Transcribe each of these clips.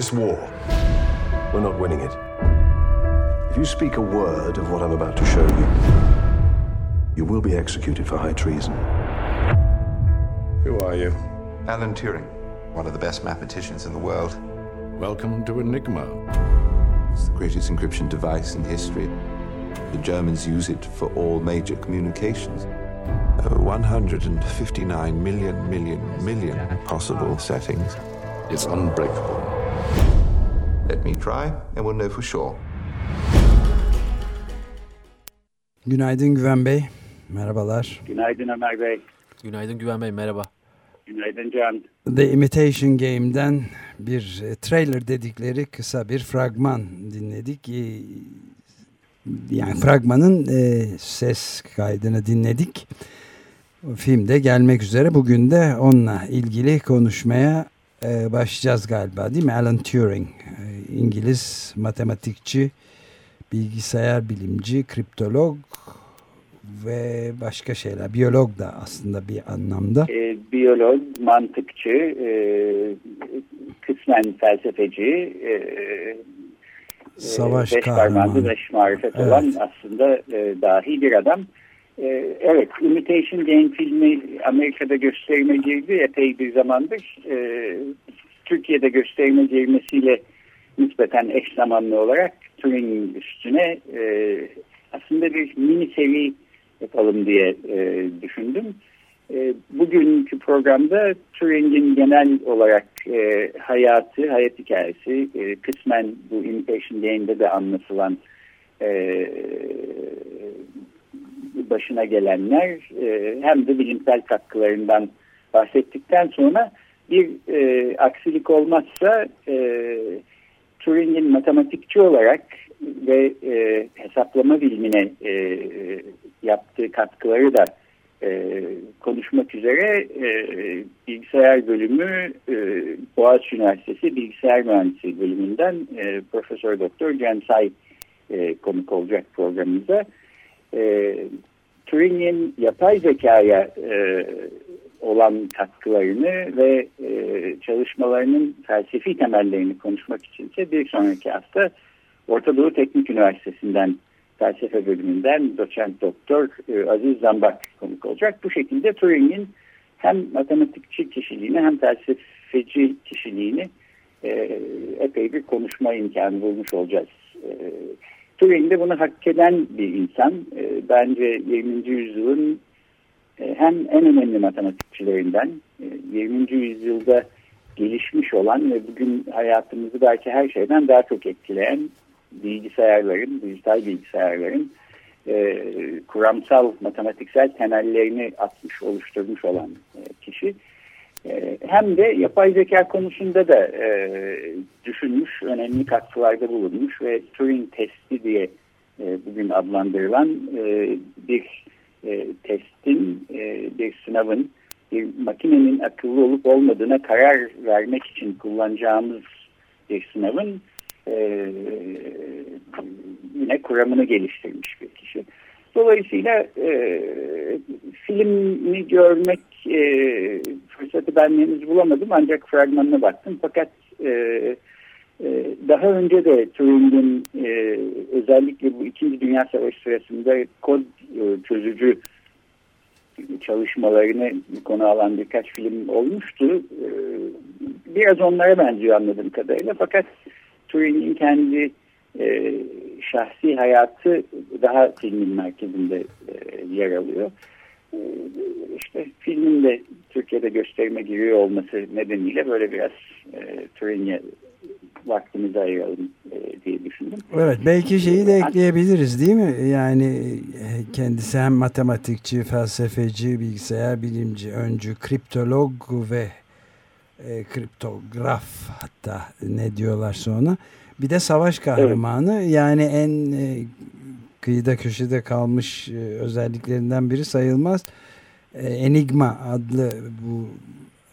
This war, we're not winning it. If you speak a word of what I'm about to show you, you will be executed for high treason. Who are you? Alan Turing, one of the best mathematicians in the world. Welcome to Enigma. It's the greatest encryption device in history. The Germans use it for all major communications. Uh, 159 million, million, million possible settings. It's unbreakable. Let me try and we'll know for sure. Günaydın Güven Bey. Merhabalar. Günaydın Ömer Bey. Günaydın Güven Bey, merhaba. Günaydın Can. The Imitation Game'den bir e, trailer dedikleri kısa bir fragman dinledik. E, Yani fragmanın e, ses kaydını dinledik. O film de gelmek üzere. Bugün de onunla ilgili konuşmaya e, başlayacağız galiba değil mi? Alan Turing, e, İngiliz matematikçi, bilgisayar bilimci, kriptolog ve başka şeyler. Biyolog da aslında bir anlamda. E, biyolog, mantıkçı, e, kısmen felsefeci, e, Savaş beş parmağında beş marifet Evet. olan aslında e, dahi bir adam. E, evet, Imitation Game filmi Amerika'da gösterime girdi epey bir zamandır. E, Türkiye'de gösterime girmesiyle nispeten eş zamanlı olarak Turing üstüne e, aslında bir mini seri yapalım diye e, düşündüm. E, bugünkü programda Turing'in genel olarak e, hayatı, hayat hikayesi, e, kısmen bu Imitation Game'de de anlatılan e, başına gelenler e, hem de bilimsel katkılarından bahsettikten sonra bir e, aksilik olmazsa e, Turing'in matematikçi olarak ve e, hesaplama bilimine e, yaptığı katkıları da e, konuşmak üzere e, bilgisayar bölümü e, Boğaziçi Üniversitesi Bilgisayar Mühendisliği bölümünden e, Profesör Doktor Cem Say e, konuk olacak programımıza. E, Turing'in yapay zekaya e, olan katkılarını ve e, çalışmalarının felsefi temellerini konuşmak için ise bir sonraki hafta Orta Doğu Teknik Üniversitesi'nden felsefe bölümünden doçent doktor e, Aziz Zambak konuk olacak. Bu şekilde Turing'in hem matematikçi kişiliğini hem felsefeci kişiliğini e, epey bir konuşma imkanı bulmuş olacağız. E, Turing bunu hak eden bir insan. E, bence 20. yüzyılın e, hem en önemli matematikçilerinden, e, 20. yüzyılda gelişmiş olan ve bugün hayatımızı belki her şeyden daha çok etkileyen bilgisayarların, dijital bilgisayarların e, kuramsal matematiksel temellerini atmış, oluşturmuş olan e, kişi. E, hem de yapay zeka konusunda da e, düşünmüş, önemli katkılarda bulunmuş ve Turing testi diye e, bugün adlandırılan e, bir e, testin, e, bir sınavın, bir makinenin akıllı olup olmadığına karar vermek için kullanacağımız bir sınavın e, yine kuramını geliştirmiş bir kişi. Dolayısıyla e, filmi görmek e, fırsatı ben henüz bulamadım ancak fragmanına baktım. Fakat e, e, daha önce de Turing'in e, özellikle bu İkinci Dünya Savaşı sırasında kod e, çözücü çalışmalarını konu alan birkaç film olmuştu. E, biraz onlara benziyor anladığım kadarıyla. Fakat Turing'in kendi e, şahsi hayatı daha filmin merkezinde e, yer alıyor. E, işte filmin de Türkiye'de gösterime giriyor olması nedeniyle böyle biraz e, Turing'e vaktimizi ayıralım e, diye düşündüm. Evet belki şeyi de ekleyebiliriz değil mi? Yani e, kendisi hem matematikçi, felsefeci, bilgisayar bilimci, öncü, kriptolog ve e, kriptograf hatta ne diyorlar sonra. Bir de savaş kahramanı evet. yani en e, kıyıda köşede kalmış e, özelliklerinden biri sayılmaz. E, Enigma adlı bu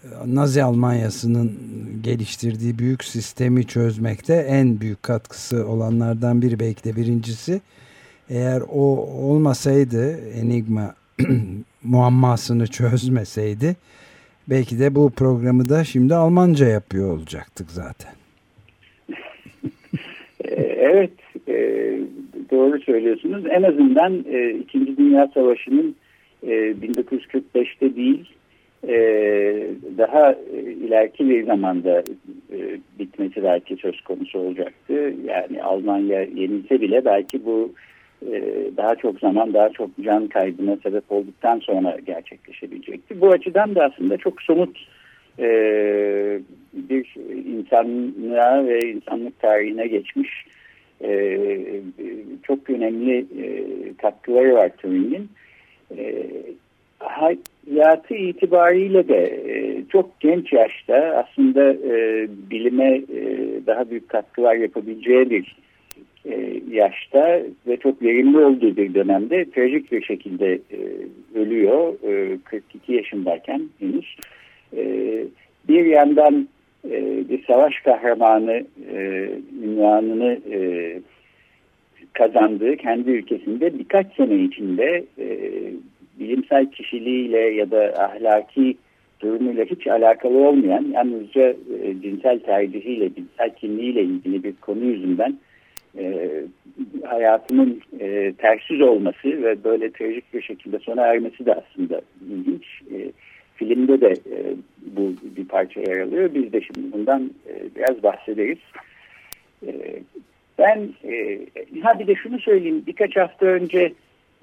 e, Nazi Almanyası'nın geliştirdiği büyük sistemi çözmekte en büyük katkısı olanlardan biri belki de birincisi. Eğer o olmasaydı Enigma muammasını çözmeseydi belki de bu programı da şimdi Almanca yapıyor olacaktık zaten. evet doğru söylüyorsunuz. En azından İkinci Dünya Savaşı'nın 1945'te değil e, daha e, ileriki bir zamanda e, bitmesi belki söz konusu olacaktı. Yani Almanya yenilse bile belki bu e, daha çok zaman daha çok can kaybına sebep olduktan sonra gerçekleşebilecekti. Bu açıdan da aslında çok somut e, bir insanlığa ve insanlık tarihine geçmiş e, çok önemli e, katkıları var Turing'in. E, hayatı itibariyle de e, çok genç yaşta aslında e, bilime e, daha büyük katkılar yapabileceği bir e, yaşta ve çok verimli olduğu bir dönemde trajik bir şekilde e, ölüyor. E, 42 yaşındayken henüz. E, bir yandan e, bir savaş kahramanı e, e, kazandığı kendi ülkesinde birkaç sene içinde e, bilimsel kişiliğiyle ya da ahlaki durumuyla hiç alakalı olmayan yalnızca e, cinsel tercihiyle, cinsel kimliğiyle ilgili bir konu yüzünden e, hayatının e, tersiz olması ve böyle trajik bir şekilde sona ermesi de aslında ilginç. E, filmde de e, bu bir parça yer alıyor. Biz de şimdi bundan e, biraz bahsederiz. E, ben e, ha de şunu söyleyeyim. Birkaç hafta önce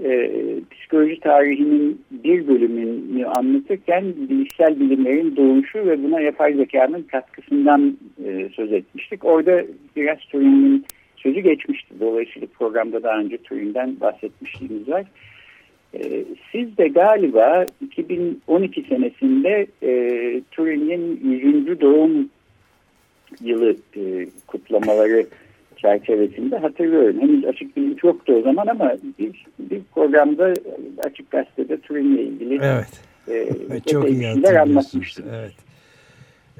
e, psikoloji tarihinin bir bölümünü anlatırken bilişsel bilimlerin doğuşu ve buna yapay zekanın katkısından e, söz etmiştik. Orada biraz Turing'in sözü geçmişti. Dolayısıyla programda daha önce Turing'den bahsetmişliğimiz var. Siz de galiba 2012 senesinde e, Turing'in 100. doğum yılı e, kutlamaları çerçevesinde hatırlıyorum. Henüz açık bilinç yoktu o zaman ama bir, bir programda açık gazetede Turing'le ilgili evet. e, çok iyi hatırlıyorsunuz. Evet.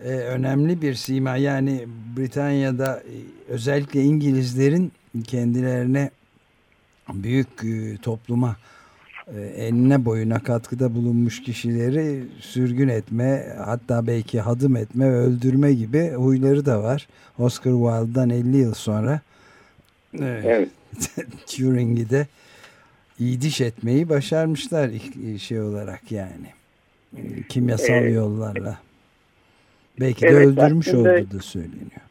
Ee, önemli bir sima yani Britanya'da e, özellikle İngilizlerin kendilerine büyük e, topluma e, enine boyuna katkıda bulunmuş kişileri sürgün etme hatta belki hadım etme ve öldürme gibi huyları da var. Oscar Wilde'dan 50 yıl sonra evet. evet. Turing'i de iyiliş etmeyi başarmışlar şey olarak yani kimyasal evet. yollarla. Belki de evet, öldürmüş olduğu da söyleniyor.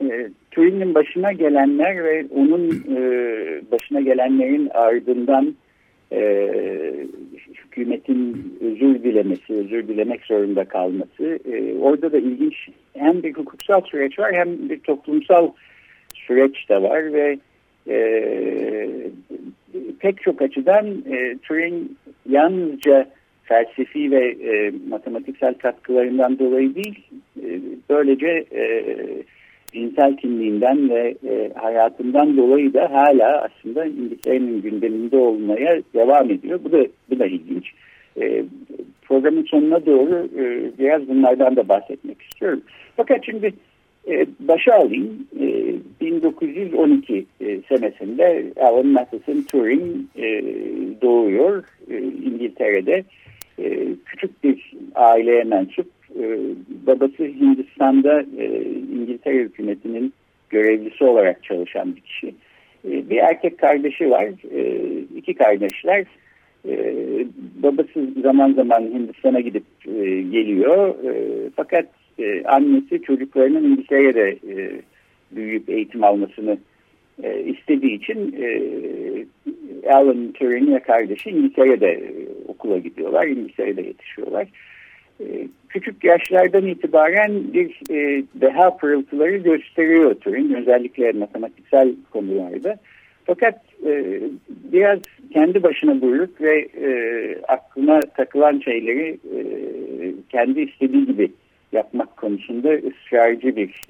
E, Turing'in başına gelenler ve onun e, başına gelenlerin ardından e, hükümetin özür dilemesi, özür dilemek zorunda kalması. E, orada da ilginç hem bir hukuksal süreç var hem bir toplumsal süreç de var ve e, pek çok açıdan e, Turing yalnızca felsefi ve e, matematiksel katkılarından dolayı değil, e, böylece e, cinsel kimliğinden ve e, hayatından dolayı da hala aslında İngiltere'nin gündeminde olmaya devam ediyor. Bu da bu da ilginç. E, programın sonuna doğru e, biraz bunlardan da bahsetmek istiyorum. Fakat şimdi e, başa alayım. E, 1912 e, senesinde Alan Matheson Turing e, doğuyor e, İngiltere'de. E, küçük bir aileye mensup e, babası Hindistan'da e, İngiltere hükümetinin görevlisi olarak çalışan bir kişi. E, bir erkek kardeşi var. İki kardeşler. Babası zaman zaman Hindistan'a gidip geliyor. Fakat annesi çocuklarının İngiltere'de büyüyüp eğitim almasını istediği için Alan Turing ve kardeşi İngiltere'de okula gidiyorlar. İngiltere'de yetişiyorlar. E, küçük yaşlardan itibaren bir e, deha pırıltıları gösteriyor Turing özellikle matematiksel konularda. Fakat e, biraz kendi başına buyruk ve e, aklına takılan şeyleri e, kendi istediği gibi yapmak konusunda ısrarcı bir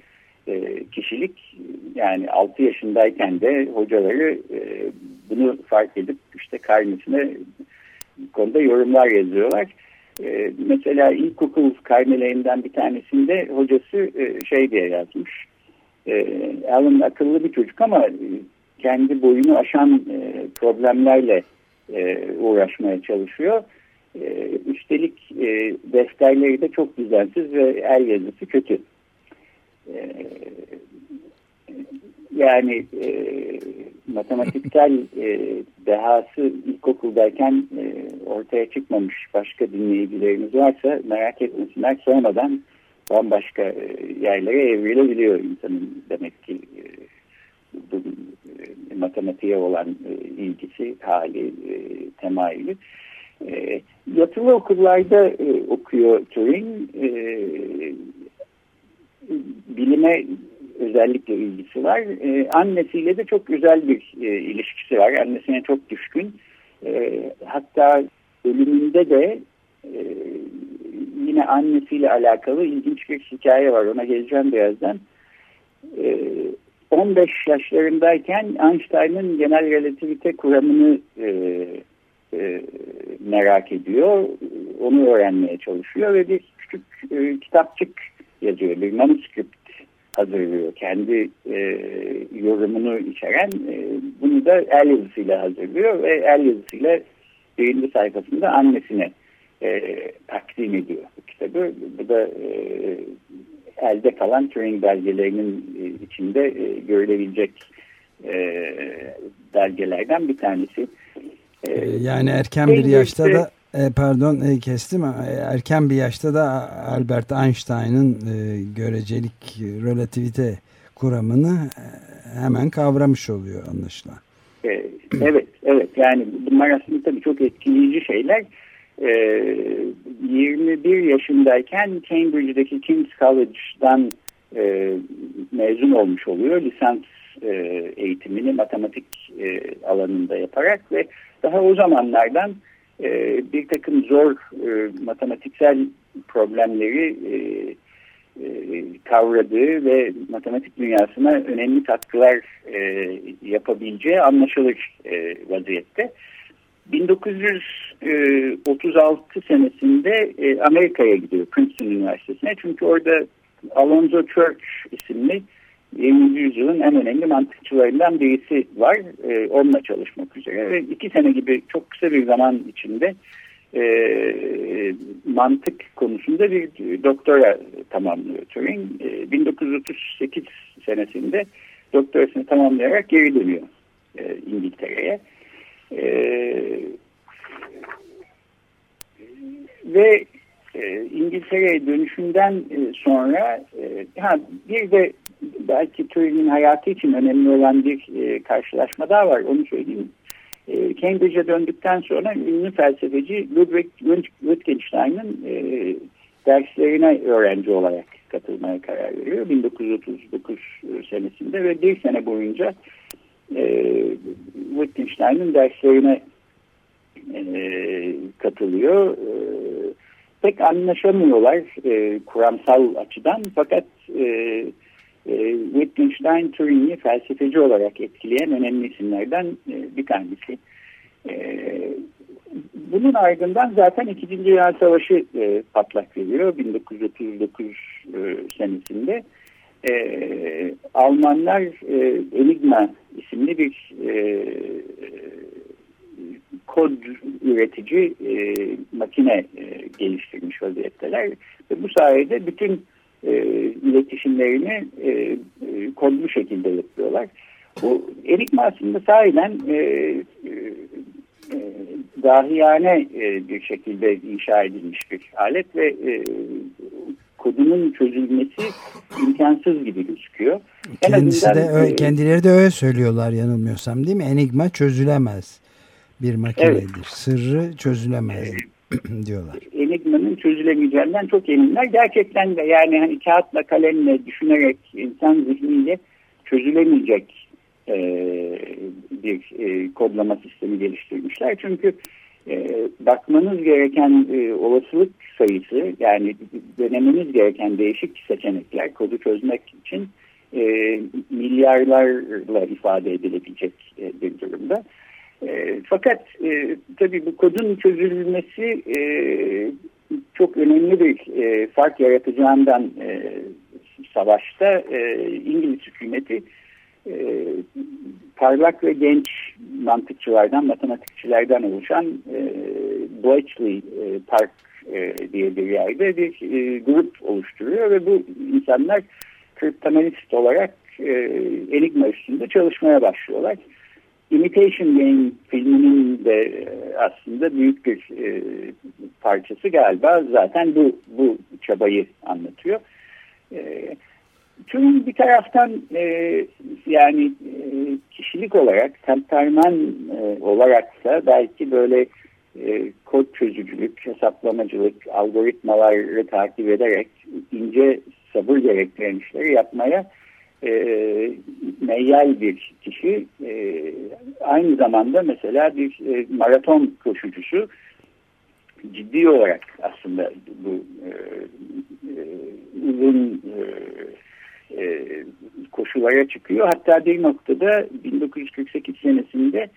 e, kişilik. Yani 6 yaşındayken de hocaları e, bunu fark edip işte karnesine konuda yorumlar yazıyorlar. E, mesela ilkokul karnelerinden bir tanesinde hocası e, şey diye yazmış. E, Alan akıllı bir çocuk ama kendi boyunu aşan e, problemlerle e, uğraşmaya çalışıyor. E, üstelik e, defterleri de çok düzensiz ve el yazısı kötü. E, yani e, matematiksel e, dehası ilkokuldayken e, ortaya çıkmamış başka dinleyicilerimiz varsa merak etmesinler sonradan bambaşka e, yerlere evrilebiliyor insanın demek ki e, bu e, matematiğe olan e, ilgisi, hali, e, temayülü. E, yatılı okullarda e, okuyor Turing. E, bilime özellikle ilgisi var. E, annesiyle de çok özel bir e, ilişkisi var. Annesine çok düşkün. E, hatta ölümünde de e, yine annesiyle alakalı ilginç bir hikaye var. Ona geleceğim birazdan. E, 15 yaşlarındayken Einstein'ın genel relativite kuramını e, e, merak ediyor. Onu öğrenmeye çalışıyor ve bir küçük e, kitapçık yazıyor. Bir manuscript hazırlıyor. Kendi e, yorumunu içeren e, bunu da el yazısıyla hazırlıyor ve el yazısıyla birinci sayfasında annesine e, takdim ediyor bu kitabı. Bu da e, elde kalan Turing belgelerinin e, içinde e, görülebilecek e, belgelerden bir tanesi. E, e yani erken bir yaşta da e, pardon e, kestim erken bir yaşta da Albert Einstein'ın e, görecelik relativite kuramını hemen kavramış oluyor anlaşılan. evet, evet. Yani bunlar aslında tabii çok etkileyici şeyler. 21 yaşındayken Cambridge'deki King's College'dan mezun olmuş oluyor. Lisans eğitimini matematik alanında yaparak ve daha o zamanlardan e, bir takım zor e, matematiksel problemleri e, e, kavradığı ve matematik dünyasına önemli katkılar e, yapabileceği anlaşılır e, vaziyette. 1936 senesinde e, Amerika'ya gidiyor Princeton Üniversitesi'ne çünkü orada Alonzo Church isimli 20. yüzyılın en önemli mantıkçılarından birisi var. E, onunla çalışmak üzere ve iki sene gibi çok kısa bir zaman içinde e, mantık konusunda bir doktora tamamlıyor Turing. E, 1938 senesinde doktorasını tamamlayarak geri dönüyor e, İngiltere'ye. E, ve e, İngiltere'ye dönüşünden e, sonra e, ha, bir de belki Turing'in hayatı için önemli olan bir e, karşılaşma daha var. Onu söyleyeyim. E, Cambridge'e döndükten sonra ünlü felsefeci Ludwig Wittgenstein'ın e, derslerine öğrenci olarak katılmaya karar veriyor. 1939 senesinde ve bir sene boyunca e, Wittgenstein'ın derslerine e, katılıyor. E, pek anlaşamıyorlar e, kuramsal açıdan fakat e, e, Wittgenstein Turing'i felsefeci olarak etkileyen önemli isimlerden e, bir tanesi. E, bunun ardından zaten İkinci Dünya Savaşı e, patlak veriyor 1939 e, senesinde. Almanlar Enigma isimli bir kod üretici makine geliştirmiş vaziyetteler. Ve bu sayede bütün e, iletişimlerini e, e, kodlu şekilde yapıyorlar. Bu Enigma aslında sahiden e, e, e, dahiyane e, bir şekilde inşa edilmiş bir alet ve e, kodunun çözülmesi imkansız gibi gözüküyor. Kendisi de öyle, kendileri de öyle söylüyorlar yanılmıyorsam değil mi? Enigma çözülemez bir makinedir. Evet. Sırrı çözülemez. diyorlar. Enigma'nın çözülemeyeceğinden çok eminler. Gerçekten de yani hani kağıtla kalemle düşünerek insan zihniyle çözülemeyecek e, bir e, kodlama sistemi geliştirmişler. Çünkü e, bakmanız gereken e, olasılık sayısı yani denemeniz gereken değişik seçenekler kodu çözmek için e, milyarlarla ifade edilebilecek e, bir durumda. E, fakat e, tabii bu kodun çözülmesi e, çok önemli bir e, fark yaratacağından e, savaşta e, İngiliz hükümeti e, parlak ve genç mantıkçılardan, matematikçilerden oluşan e, Bletchley e, Park e, diye bir yerde bir e, grup oluşturuyor ve bu insanlar kriptomanist olarak e, Enigma üstünde çalışmaya başlıyorlar. Imitation Game filminin de e, aslında büyük bir e, parçası galiba zaten bu, bu çabayı anlatıyor. E, Tüm bir taraftan e, yani e, kişilik olarak, temperman e, olarak da belki böyle e, kod çözücülük, hesaplamacılık, algoritmaları takip ederek ince sabır gerektiren işleri yapmaya e, meyyal bir kişi. E, aynı zamanda mesela bir e, maraton koşucusu ciddi olarak aslında bu e, e, uzun e, e, koşulara çıkıyor. Hatta bir noktada 1948 senesinde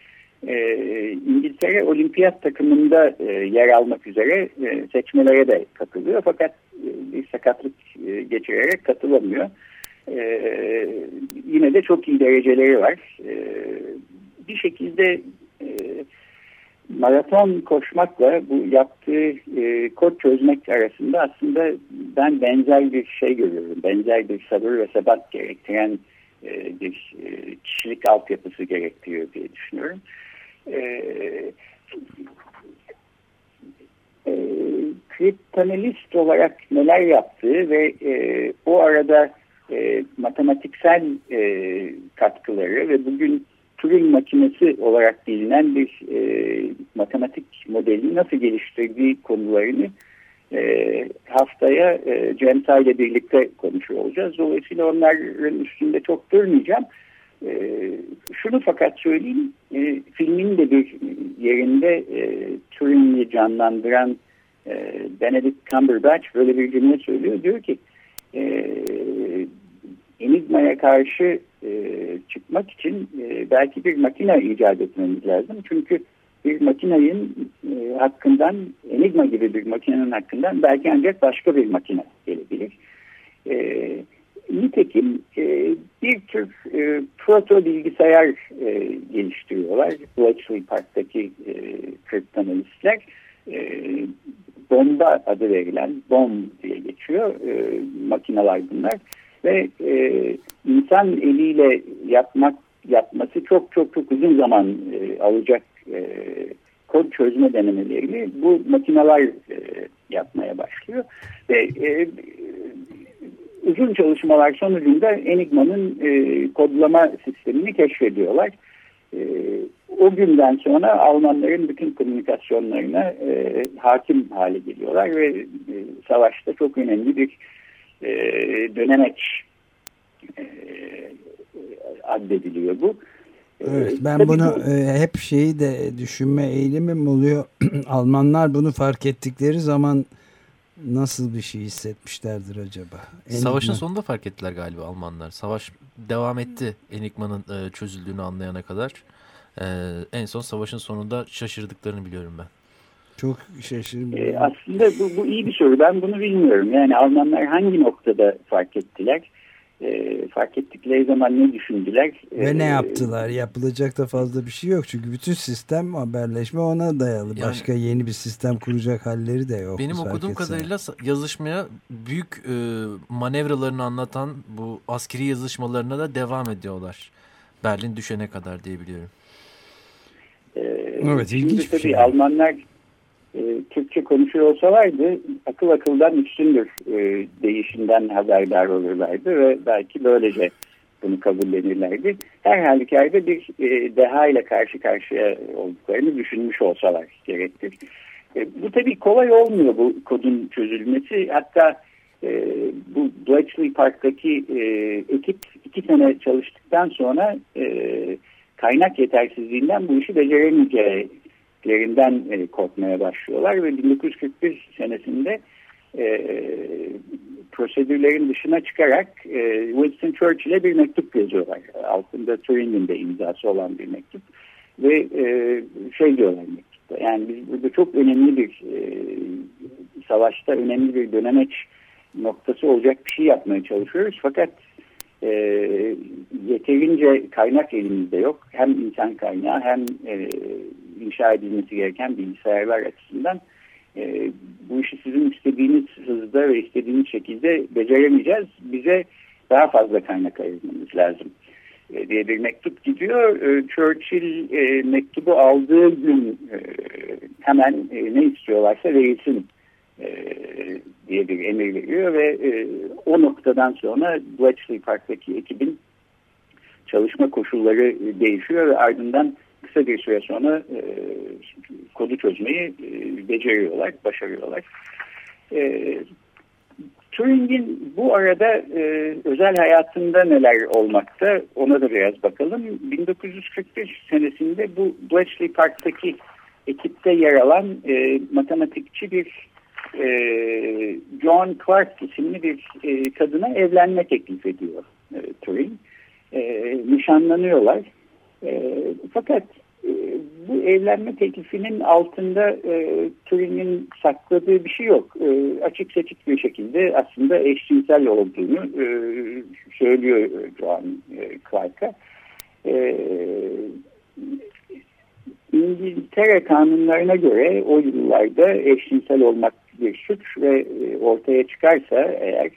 e, İngiltere olimpiyat takımında e, yer almak üzere e, seçmelere de katılıyor. Fakat e, bir sakatlık e, geçirerek katılamıyor. E, yine de çok iyi dereceleri var. E, bir şekilde e, maraton koşmakla bu yaptığı e, kod çözmek arasında aslında ben benzer bir şey görüyorum. Benzer bir sabır ve sebat gerektiren e, bir e, kişilik altyapısı gerektiriyor diye düşünüyorum. E, e, kriptanalist olarak neler yaptığı ve e, o arada e, matematiksel e, katkıları ve bugün Turing makinesi olarak bilinen bir e, matematik modeli nasıl geliştirdiği konularını e, haftaya e, Cem ile birlikte konuşuyor olacağız. Dolayısıyla onların üstünde çok durmayacağım. E, şunu fakat söyleyeyim, e, filmin de bir yerinde e, Turing'i canlandıran e, Benedict Cumberbatch böyle bir cümle söylüyor. Diyor ki e, Enigma'ya karşı e, çıkmak için e, belki bir makine icat etmemiz lazım. Çünkü bir makinenin e, hakkından, Enigma gibi bir makinenin hakkından belki ancak başka bir makine gelebilir. E, nitekim e, bir tür e, proto bilgisayar e, geliştiriyorlar. Bletchley Park'taki e, kriptanalistler. E, bomba adı verilen BOM diye geçiyor e, makineler bunlar ve e, insan eliyle yapmak yapması çok çok çok uzun zaman e, alacak e, kod çözme denemelerini bu makineler e, yapmaya başlıyor ve e, uzun çalışmalar sonucunda Enigma'nın e, kodlama sistemini keşfediyorlar. E, o günden sonra Almanların bütün komünikasyonlarına e, hakim hale geliyorlar ve e, savaşta çok önemli bir e, dönemeç e, addediliyor bu. Evet ben bunu bu, e, hep şeyi de düşünme eğilimim oluyor. Almanlar bunu fark ettikleri zaman nasıl bir şey hissetmişlerdir acaba? Enigma. Savaşın sonunda fark ettiler galiba Almanlar. Savaş devam etti Enigma'nın e, çözüldüğünü anlayana kadar. E, en son savaşın sonunda şaşırdıklarını biliyorum ben. Çok şaşırdım. E, aslında bu, bu iyi bir soru. Ben bunu bilmiyorum. Yani Almanlar hangi noktada fark ettiler? E, fark ettikleri zaman ne düşündüler? Ve ne e, yaptılar? Yapılacak da fazla bir şey yok. Çünkü bütün sistem haberleşme ona dayalı. Yani, Başka yeni bir sistem kuracak halleri de yok. Benim okuduğum kadarıyla yazışmaya büyük e, manevralarını anlatan bu askeri yazışmalarına da devam ediyorlar. Berlin düşene kadar diyebiliyorum. Ee, evet ilginç bir şey. Almanlar e, Türkçe konuşuyor olsalardı akıl akıldan üstündür e, değişinden haberdar olurlardı ve belki böylece bunu kabullenirlerdi. Her halükarda bir e, deha ile karşı karşıya olduklarını düşünmüş olsalar gerektir. E, bu tabii kolay olmuyor bu kodun çözülmesi. Hatta e, bu Bletchley Park'taki e, ekip iki sene çalıştıktan sonra e, kaynak yetersizliğinden bu işi beceremeyeceklerinden e, korkmaya başlıyorlar ve 1941 senesinde e, prosedürlerin dışına çıkarak e, Winston Churchill'e bir mektup yazıyorlar. Altında Turing'in de imzası olan bir mektup ve e, şey diyorlar mektupta yani biz burada çok önemli bir e, savaşta önemli bir dönemeç noktası olacak bir şey yapmaya çalışıyoruz fakat e, yeterince kaynak elimizde yok. Hem insan kaynağı hem e, inşa edilmesi gereken bilgisayarlar açısından e, bu işi sizin istediğiniz hızda ve istediğiniz şekilde beceremeyeceğiz. Bize daha fazla kaynak ayırmamız lazım e, diye bir mektup gidiyor. E, Churchill e, mektubu aldığı gün e, hemen e, ne istiyorlarsa verilsin e, diye bir emir veriyor ve e, o noktadan sonra Bletchley Park'taki ekibin çalışma koşulları değişiyor ve ardından kısa bir süre sonra e, kodu çözmeyi e, beceriyorlar, başarıyorlar. E, Turing'in bu arada e, özel hayatında neler olmakta ona da biraz bakalım. 1945 senesinde bu Bletchley Park'taki ekipte yer alan e, matematikçi bir e, John Clark isimli bir e, kadına evlenme teklif ediyor e, Turing. E, nişanlanıyorlar. E, fakat bu evlenme teklifinin altında e, Turing'in sakladığı bir şey yok. E, açık seçik bir şekilde aslında eşcinsel olduğunu e, söylüyor John e, Clark'a. E, İngiltere kanunlarına göre o yıllarda eşcinsel olmak bir suç ve e, ortaya çıkarsa eğer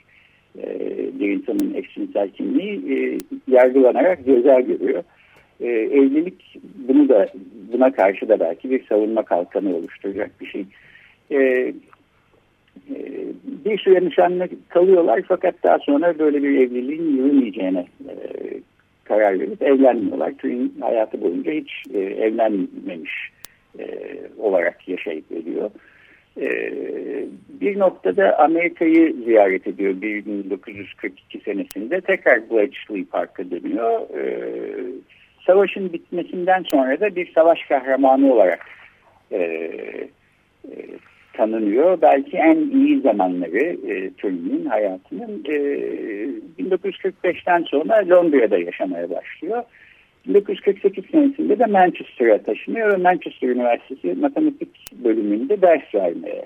e, bir insanın eşcinsel kimliği e, yargılanarak ceza görüyor. Evlilik bunu da buna karşı da belki bir savunma kalkanı oluşturacak bir şey. Bir süre nişanlı kalıyorlar fakat daha sonra böyle bir evliliğin yürümeyeceğine karar verip evlenmiyorlar. Turing hayatı boyunca hiç evlenmemiş olarak yaşayıp ediyor. Ee, bir noktada Amerika'yı ziyaret ediyor 1942 senesinde. Tekrar Bletchley Park'a dönüyor. Ee, savaşın bitmesinden sonra da bir savaş kahramanı olarak e, e, tanınıyor. Belki en iyi zamanları e, Turing'in hayatının e, 1945'ten sonra Londra'da yaşamaya başlıyor. 1948 senesinde de Manchester'a taşınıyor ve Manchester Üniversitesi matematik bölümünde ders vermeye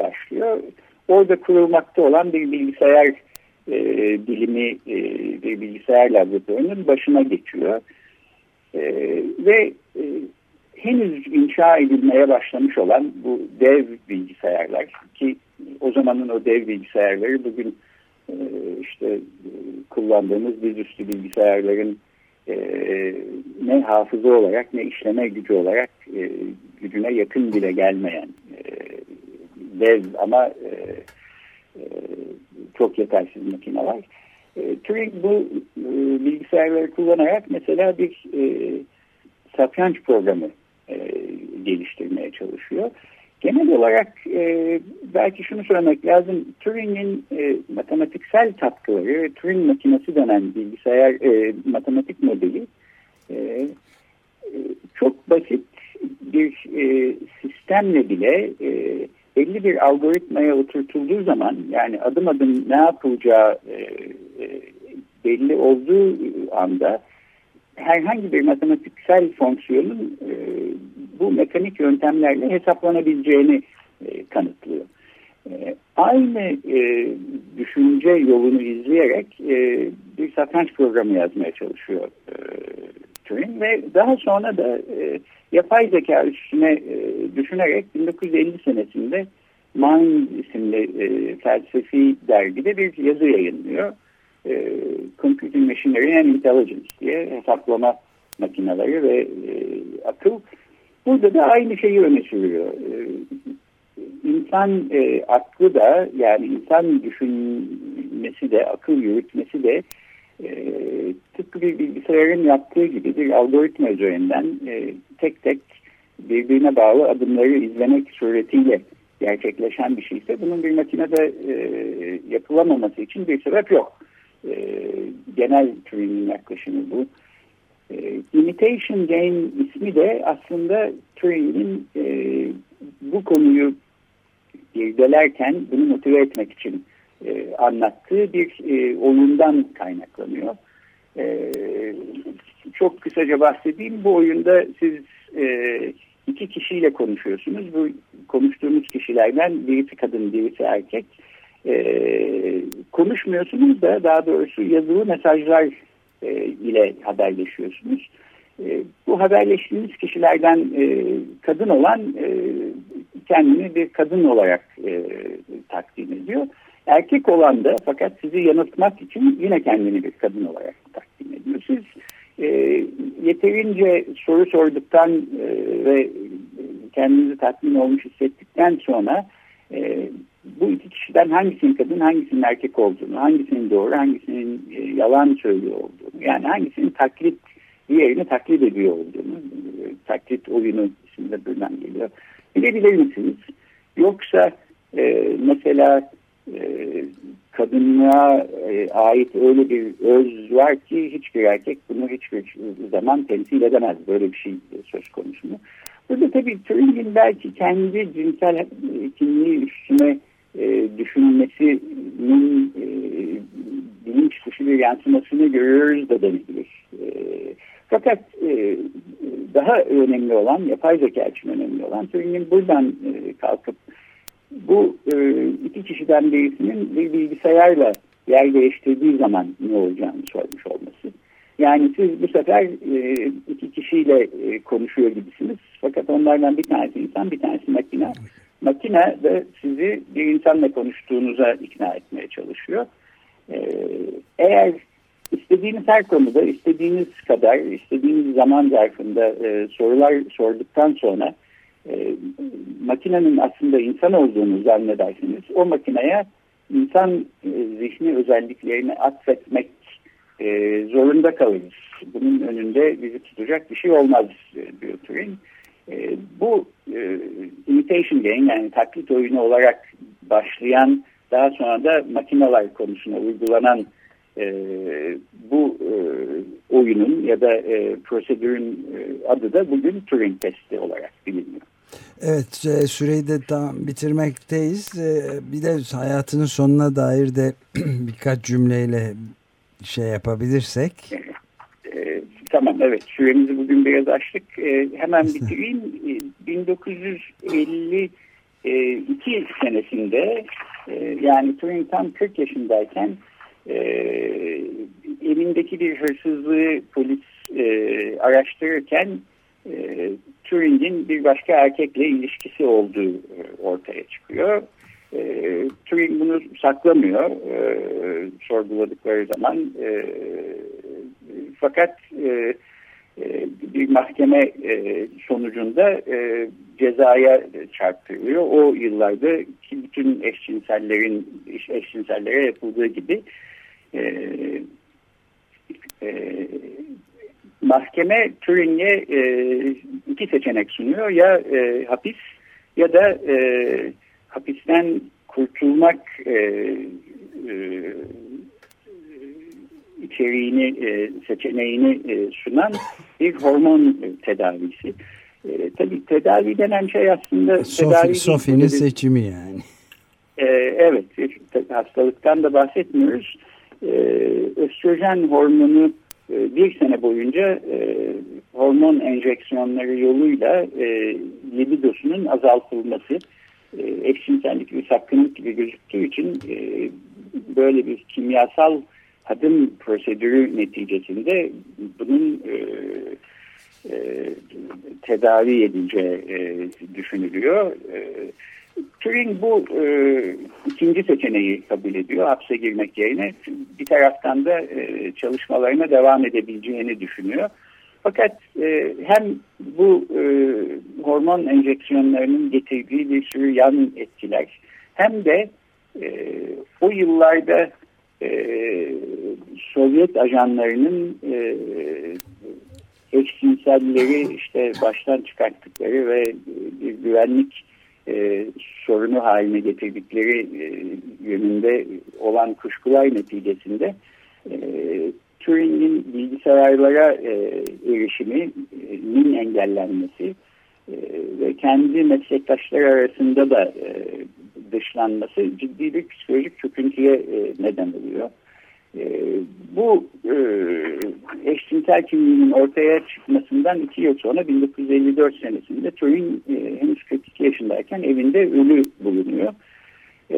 başlıyor. Orada kurulmakta olan bir bilgisayar e, bilimi, e, bir bilgisayar laboratuvarının başına geçiyor. E, ve e, henüz inşa edilmeye başlamış olan bu dev bilgisayarlar ki o zamanın o dev bilgisayarları bugün e, işte e, kullandığımız dizüstü bilgisayarların e, ne hafıza olarak ne işleme gücü olarak e, gücüne yakın bile gelmeyen e, dev ama e, e, çok yetersiz makineler. E, Turing bu e, bilgisayarları kullanarak mesela bir e, satranç programı e, geliştirmeye çalışıyor. Genel olarak e, belki şunu söylemek lazım. Turing'in e, matematiksel katkıları, Turing makinesi denen bilgisayar e, matematik modeli e, e, çok basit bir e, sistemle bile e, belli bir algoritmaya oturtulduğu zaman yani adım adım ne yapılacağı e, e, belli olduğu anda herhangi bir matematiksel fonksiyonun e, bu mekanik yöntemlerle hesaplanabileceğini kanıtlıyor. Aynı düşünce yolunu izleyerek bir satranç programı yazmaya çalışıyor Turing ve daha sonra da e, yapay zeka üstüne e, düşünerek 1950 senesinde Mind isimli e, felsefi dergide bir yazı yayınlıyor. E, Computing Machinery and Intelligence diye hesaplama makineleri ve e, akıl Burada da aynı şeyi öne sürüyor. Ee, insan e, aklı da yani insan düşünmesi de akıl yürütmesi de e, tıpkı bir bilgisayarın yaptığı gibi bir algoritma üzerinden e, tek tek birbirine bağlı adımları izlemek suretiyle gerçekleşen bir şeyse bunun bir makinede e, yapılamaması için bir sebep yok. E, genel Turing'in yaklaşımı bu. E, imitation Game ismi de aslında Turing'in e, bu konuyu irdelerken bunu motive etmek için e, anlattığı bir e, oyundan kaynaklanıyor. E, çok kısaca bahsedeyim. Bu oyunda siz e, iki kişiyle konuşuyorsunuz. Bu konuştuğumuz kişilerden birisi kadın, birisi erkek. E, konuşmuyorsunuz da daha doğrusu yazılı mesajlar e, ile haberleşiyorsunuz. E, bu haberleştiğiniz kişilerden e, kadın olan e, kendini bir kadın olarak e, takdim ediyor. Erkek olan da fakat sizi yanıltmak için yine kendini bir kadın olarak takdim ediyor. Siz e, yeterince soru sorduktan e, ve kendinizi tatmin olmuş hissettikten sonra e, bu iki kişiden hangisinin kadın hangisinin erkek olduğunu, hangisinin doğru hangisinin e, yalan söylüyor olduğunu yani hangisinin taklit diğerini taklit ediyor olduğunu e, taklit oyunu isminde buradan geliyor. Bilebilir misiniz? Yoksa e, mesela e, kadınlığa e, ait öyle bir öz var ki hiçbir erkek bunu hiçbir zaman temsil edemez. Böyle bir şey söz konusu mu? Burada tabii Turing'in belki kendi cinsel kimliği üstüne e, düşünmesinin e, bilinç dışı bir yansımasını görüyoruz da denebilir. E, fakat e, daha önemli olan, yapay zeka için önemli olan Turing'in buradan e, kalkıp bu e, iki kişiden birisinin bir bilgisayarla yer değiştirdiği zaman ne olacağını sormuş olması. Yani siz bu sefer e, iki kişiyle e, konuşuyor gibisiniz. Fakat onlardan bir tanesi insan, bir tanesi makine. Makine de sizi bir insanla konuştuğunuza ikna etmeye çalışıyor. E, eğer istediğiniz her konuda, istediğiniz kadar, istediğiniz zaman zarfında e, sorular sorduktan sonra e, makinenin aslında insan olduğunu zannedersiniz. O makineye insan e, zihni özelliklerini atfetmek e, zorunda kalırız. Bunun önünde bizi tutacak bir şey olmaz e, diyor Turing. E, bu e, imitation game yani taklit oyunu olarak başlayan daha sonra da makineler konusuna uygulanan e, bu e, oyunun ya da e, prosedürün e, adı da bugün Turing testi olarak biliniyor. Evet e, süreyi de tam bitirmekteyiz. E, bir de hayatının sonuna dair de birkaç cümleyle şey yapabilirsek. Tamam evet süremizi bugün biraz açtık. Hemen bitireyim. 1952 senesinde yani Turing tam 40 yaşındayken evindeki bir hırsızlığı polis araştırırken e, Turing'in bir başka erkekle ilişkisi olduğu e, ortaya çıkıyor. E, Turing bunu saklamıyor e, sorguladıkları zaman. E, fakat e, e, bir mahkeme e, sonucunda e, cezaya çarptırılıyor. O yıllarda ki bütün eşcinsellerin eşcinsellere yapıldığı gibi e, e, mahkeme Turing'e e, iki seçenek sunuyor. Ya e, hapis ya da e, hapisten kurtulmak e, e, içeriğini, e, seçeneğini e, sunan bir hormon tedavisi. E, tabii tedavi denen şey aslında... Sofi, Sofi'nin seçimi yani. E, evet, hastalıktan da bahsetmiyoruz. E, östrojen hormonu e, bir sene boyunca e, hormon enjeksiyonları yoluyla e, libidosunun azaltılması e, eşcinsellik bir sakınlık gibi gözüktüğü için böyle bir kimyasal adım prosedürü neticesinde bunun e, e, tedavi edileceği e, düşünülüyor. E, Turing bu e, ikinci seçeneği kabul ediyor hapse girmek yerine. Bir taraftan da e, çalışmalarına devam edebileceğini düşünüyor. Fakat e, hem bu e, hormon enjeksiyonlarının getirdiği bir sürü yan etkiler hem de e, o yıllarda e, Sovyet ajanlarının e, eşcinselleri işte baştan çıkarttıkları ve bir güvenlik e, sorunu haline getirdikleri e, yönünde olan kuşkular neticesinde e, Turing'in bilgisayarlara e, erişiminin engellenmesi e, ve kendi meslektaşları arasında da e, dışlanması ciddi bir psikolojik çöküntüye e, neden oluyor. E, bu e, eşcinsel kimliğinin ortaya çıkmasından iki yıl sonra 1954 senesinde Turing e, henüz 42 yaşındayken evinde ölü bulunuyor. E,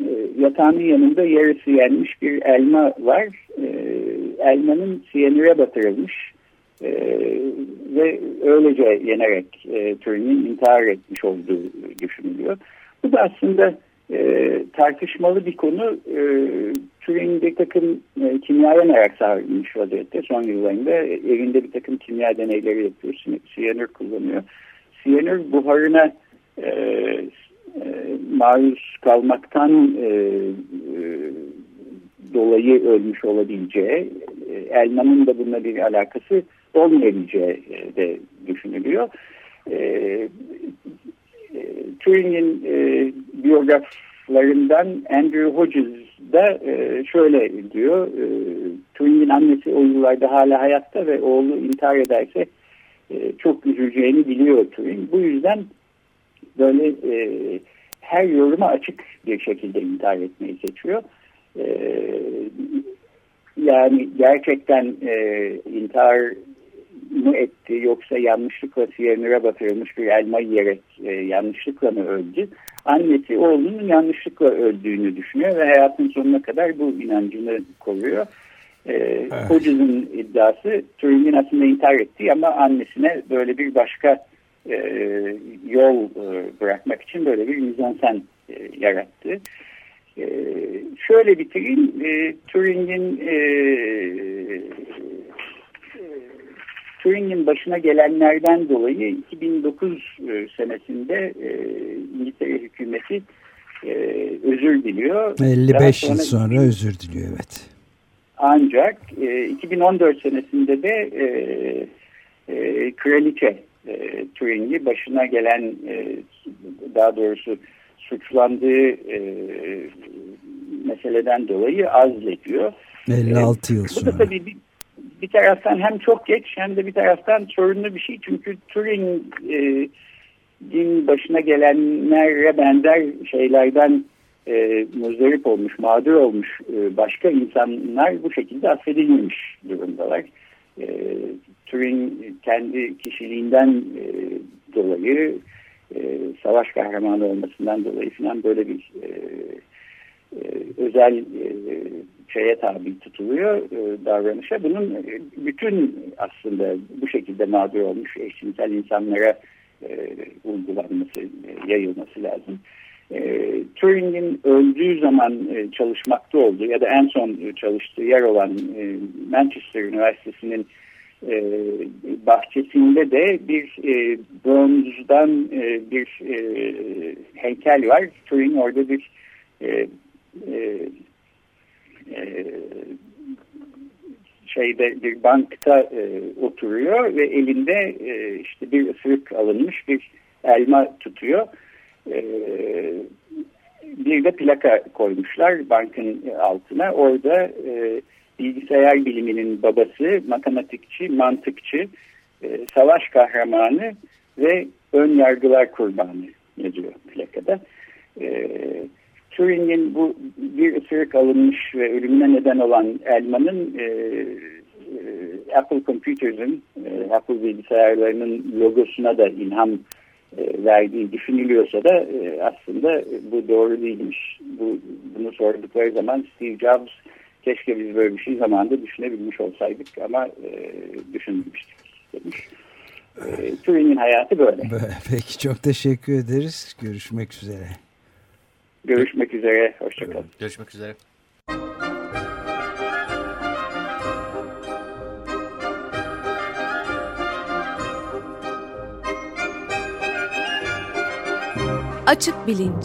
e, yatağının yanında yarısı yenmiş bir elma var. E, elmanın siyanüre batırılmış e, ve öylece yenerek e, Turing'in intihar etmiş olduğu düşünülüyor. Bu da aslında e, tartışmalı bir konu. E, Turing bir takım e, kimyaya merak sarmış vaziyette son yıllarında. Evinde bir takım kimya deneyleri yapıyor. Siyanür kullanıyor. Siyanür buharına e, e, maruz kalmaktan e, e, dolayı ölmüş olabileceği, e, elmanın da bununla bir alakası olmayabileceği e, de düşünülüyor. E, e, Turing'in e, biyograflarından Andrew Hodges da e, şöyle diyor. E, annesi o yıllarda hala hayatta ve oğlu intihar ederse e, çok üzüleceğini biliyor Turing. Bu yüzden böyle e, her yoruma açık bir şekilde intihar etmeyi seçiyor. Yani gerçekten intihar mı etti yoksa yanlışlıkla siyanüre batırılmış bir elma yiyerek e, yanlışlıkla mı öldü? Annesi oğlunun yanlışlıkla öldüğünü düşünüyor ve hayatın sonuna kadar bu inancını koruyor. E, evet. Hodges'ın iddiası Turing'in aslında intihar ettiği ama annesine böyle bir başka e, yol e, bırakmak için böyle bir mizansen e, yarattı. E, şöyle bitireyim. E, Turing'in e, Turing'in başına gelenlerden dolayı 2009 e, senesinde e, İngiltere hükümeti e, özür diliyor. 55 sonra, yıl sonra özür diliyor evet. Ancak 2014 senesinde de kraliçe Turing'i başına gelen daha doğrusu suçlandığı meseleden dolayı azlediyor. 56 yıl sonra. Bu da tabii bir, bir taraftan hem çok geç hem de bir taraftan sorunlu bir şey. Çünkü Turing'in başına gelenlere benzer şeylerden e, muzdarip olmuş, mağdur olmuş e, başka insanlar bu şekilde affedilmemiş durumdalar. E, Turing kendi kişiliğinden e, dolayı e, savaş kahramanı olmasından dolayı falan böyle bir e, e, özel e, şeye tabi tutuluyor e, davranışa. Bunun e, bütün aslında bu şekilde mağdur olmuş eşcinsel insanlara e, uygulanması, e, yayılması lazım. E, Turing'in öldüğü zaman e, çalışmakta olduğu ya da en son çalıştığı yer olan e, Manchester Üniversitesi'nin e, bahçesinde de bir e, bronzdan e, bir e, heykel var. Turing orada bir e, e, e, şeyde bir bankta e, oturuyor ve elinde e, işte bir ısırık alınmış bir elma tutuyor. E, bir de plaka koymuşlar bankın altına. Orada e, bilgisayar biliminin babası, matematikçi, mantıkçı, e, savaş kahramanı ve ön yargılar kurbanı yazıyor plakada. E, Turing'in bu bir ısırık alınmış ve ölümüne neden olan elmanın e, e, Apple Computers'ın, e, Apple bilgisayarlarının logosuna da ilham e, verdiği düşünülüyorsa da e, aslında bu doğru değilmiş. Bu, bunu sordukları zaman Steve Jobs keşke biz böyle bir şey zamanında düşünebilmiş olsaydık ama e, düşünmemiştik demiş. E, Turing'in hayatı böyle. Peki çok teşekkür ederiz. Görüşmek üzere. Görüşmek üzere. Hoşçakalın. Görüşmek üzere. Açık Bilinç